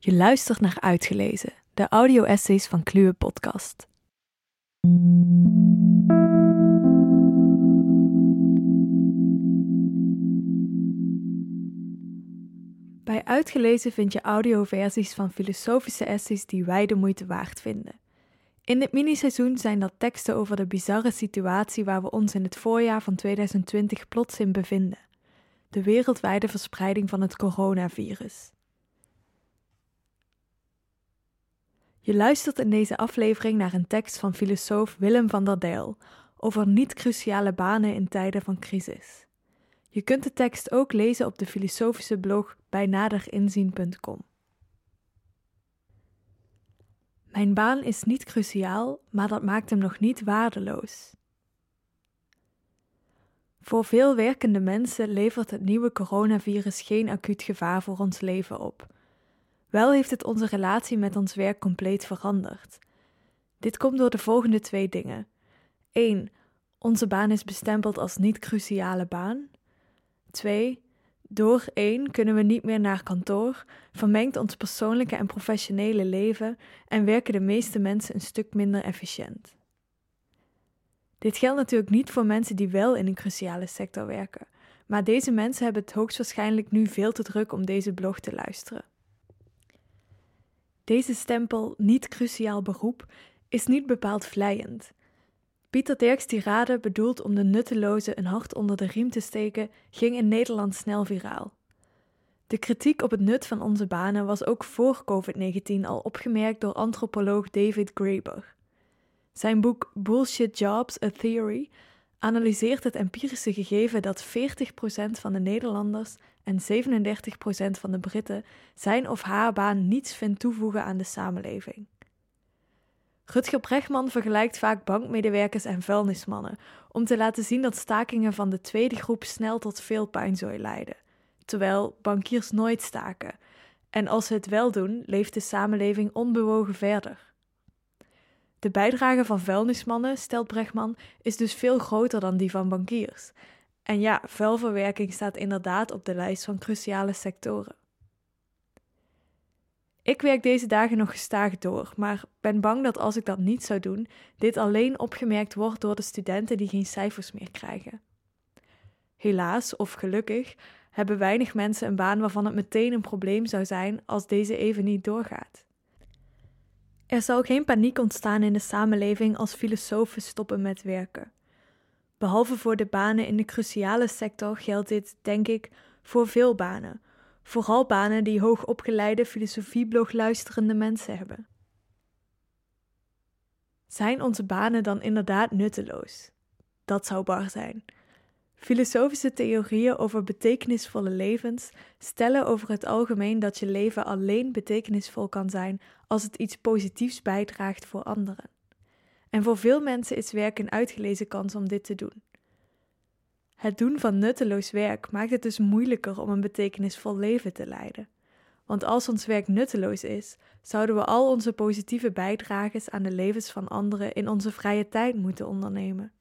Je luistert naar Uitgelezen, de audio-essays van Kluwe Podcast. Bij Uitgelezen vind je audioversies van filosofische essays die wij de moeite waard vinden. In dit miniseizoen zijn dat teksten over de bizarre situatie waar we ons in het voorjaar van 2020 plots in bevinden: de wereldwijde verspreiding van het coronavirus. Je luistert in deze aflevering naar een tekst van filosoof Willem van der Dijl over niet-cruciale banen in tijden van crisis. Je kunt de tekst ook lezen op de filosofische blog bij naderinzien.com. Mijn baan is niet cruciaal, maar dat maakt hem nog niet waardeloos. Voor veel werkende mensen levert het nieuwe coronavirus geen acuut gevaar voor ons leven op. Wel heeft het onze relatie met ons werk compleet veranderd. Dit komt door de volgende twee dingen. 1. Onze baan is bestempeld als niet-cruciale baan. 2. Door 1 kunnen we niet meer naar kantoor, vermengt ons persoonlijke en professionele leven en werken de meeste mensen een stuk minder efficiënt. Dit geldt natuurlijk niet voor mensen die wel in een cruciale sector werken, maar deze mensen hebben het hoogstwaarschijnlijk nu veel te druk om deze blog te luisteren. Deze stempel niet cruciaal beroep is niet bepaald vleiend. Pieter Dirks tirade bedoeld om de nutteloze een hart onder de riem te steken, ging in Nederland snel viraal. De kritiek op het nut van onze banen was ook voor COVID-19 al opgemerkt door antropoloog David Graeber. Zijn boek Bullshit Jobs: A Theory analyseert het empirische gegeven dat 40% van de Nederlanders en 37% van de Britten zijn of haar baan niets vindt toevoegen aan de samenleving. Rutger Brechtman vergelijkt vaak bankmedewerkers en vuilnismannen om te laten zien dat stakingen van de tweede groep snel tot veel pijnzooi leiden, terwijl bankiers nooit staken. En als ze het wel doen, leeft de samenleving onbewogen verder. De bijdrage van vuilnismannen, stelt Brechtman, is dus veel groter dan die van bankiers. En ja, vuilverwerking staat inderdaad op de lijst van cruciale sectoren. Ik werk deze dagen nog gestaag door, maar ben bang dat als ik dat niet zou doen, dit alleen opgemerkt wordt door de studenten die geen cijfers meer krijgen. Helaas, of gelukkig, hebben weinig mensen een baan waarvan het meteen een probleem zou zijn als deze even niet doorgaat. Er zal geen paniek ontstaan in de samenleving als filosofen stoppen met werken. Behalve voor de banen in de cruciale sector geldt dit, denk ik, voor veel banen, vooral banen die hoogopgeleide filosofieblog luisterende mensen hebben. Zijn onze banen dan inderdaad nutteloos? Dat zou bar zijn. Filosofische theorieën over betekenisvolle levens stellen over het algemeen dat je leven alleen betekenisvol kan zijn als het iets positiefs bijdraagt voor anderen. En voor veel mensen is werk een uitgelezen kans om dit te doen. Het doen van nutteloos werk maakt het dus moeilijker om een betekenisvol leven te leiden. Want als ons werk nutteloos is, zouden we al onze positieve bijdrages aan de levens van anderen in onze vrije tijd moeten ondernemen.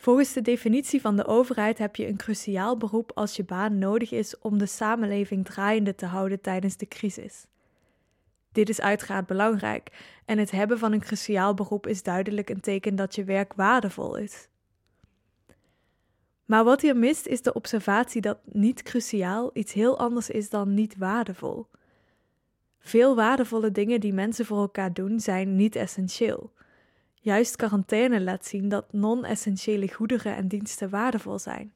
Volgens de definitie van de overheid heb je een cruciaal beroep als je baan nodig is om de samenleving draaiende te houden tijdens de crisis. Dit is uiteraard belangrijk en het hebben van een cruciaal beroep is duidelijk een teken dat je werk waardevol is. Maar wat hier mist is de observatie dat niet cruciaal iets heel anders is dan niet waardevol. Veel waardevolle dingen die mensen voor elkaar doen zijn niet essentieel. Juist quarantaine laat zien dat non-essentiële goederen en diensten waardevol zijn.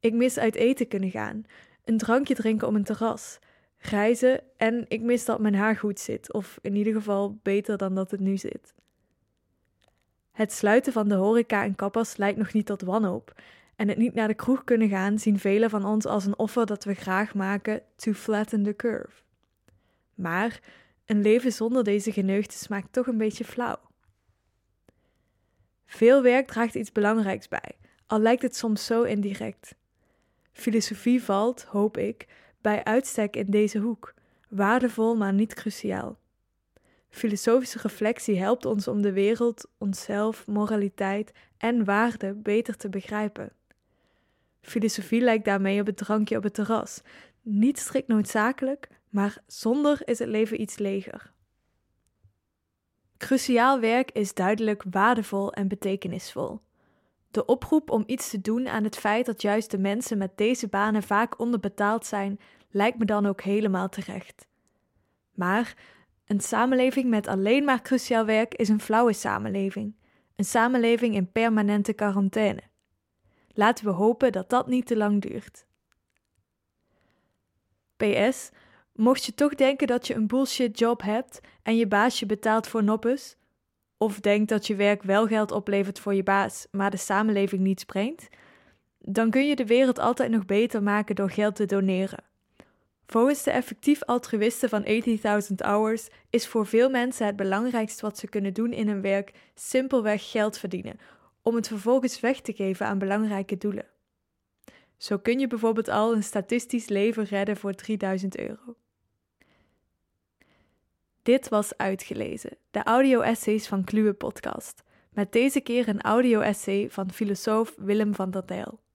Ik mis uit eten kunnen gaan, een drankje drinken op een terras, reizen en ik mis dat mijn haar goed zit, of in ieder geval beter dan dat het nu zit. Het sluiten van de horeca en kappers leidt nog niet tot wanhoop. En het niet naar de kroeg kunnen gaan zien velen van ons als een offer dat we graag maken to flatten the curve. Maar een leven zonder deze geneugten smaakt toch een beetje flauw. Veel werk draagt iets belangrijks bij, al lijkt het soms zo indirect. Filosofie valt, hoop ik, bij uitstek in deze hoek, waardevol maar niet cruciaal. Filosofische reflectie helpt ons om de wereld, onszelf, moraliteit en waarde beter te begrijpen. Filosofie lijkt daarmee op het drankje op het terras. Niet strikt noodzakelijk, maar zonder is het leven iets leger. Cruciaal werk is duidelijk waardevol en betekenisvol. De oproep om iets te doen aan het feit dat juist de mensen met deze banen vaak onderbetaald zijn, lijkt me dan ook helemaal terecht. Maar een samenleving met alleen maar cruciaal werk is een flauwe samenleving, een samenleving in permanente quarantaine. Laten we hopen dat dat niet te lang duurt. PS, mocht je toch denken dat je een bullshit job hebt en je baas je betaalt voor noppes, of denkt dat je werk wel geld oplevert voor je baas, maar de samenleving niets brengt, dan kun je de wereld altijd nog beter maken door geld te doneren. Volgens de effectief altruïsten van 80.000 Hours is voor veel mensen het belangrijkste wat ze kunnen doen in hun werk simpelweg geld verdienen, om het vervolgens weg te geven aan belangrijke doelen. Zo kun je bijvoorbeeld al een statistisch leven redden voor 3000 euro. Dit was Uitgelezen, de audio-essays van Kluwe Podcast. Met deze keer een audio-essay van filosoof Willem van der Dijl.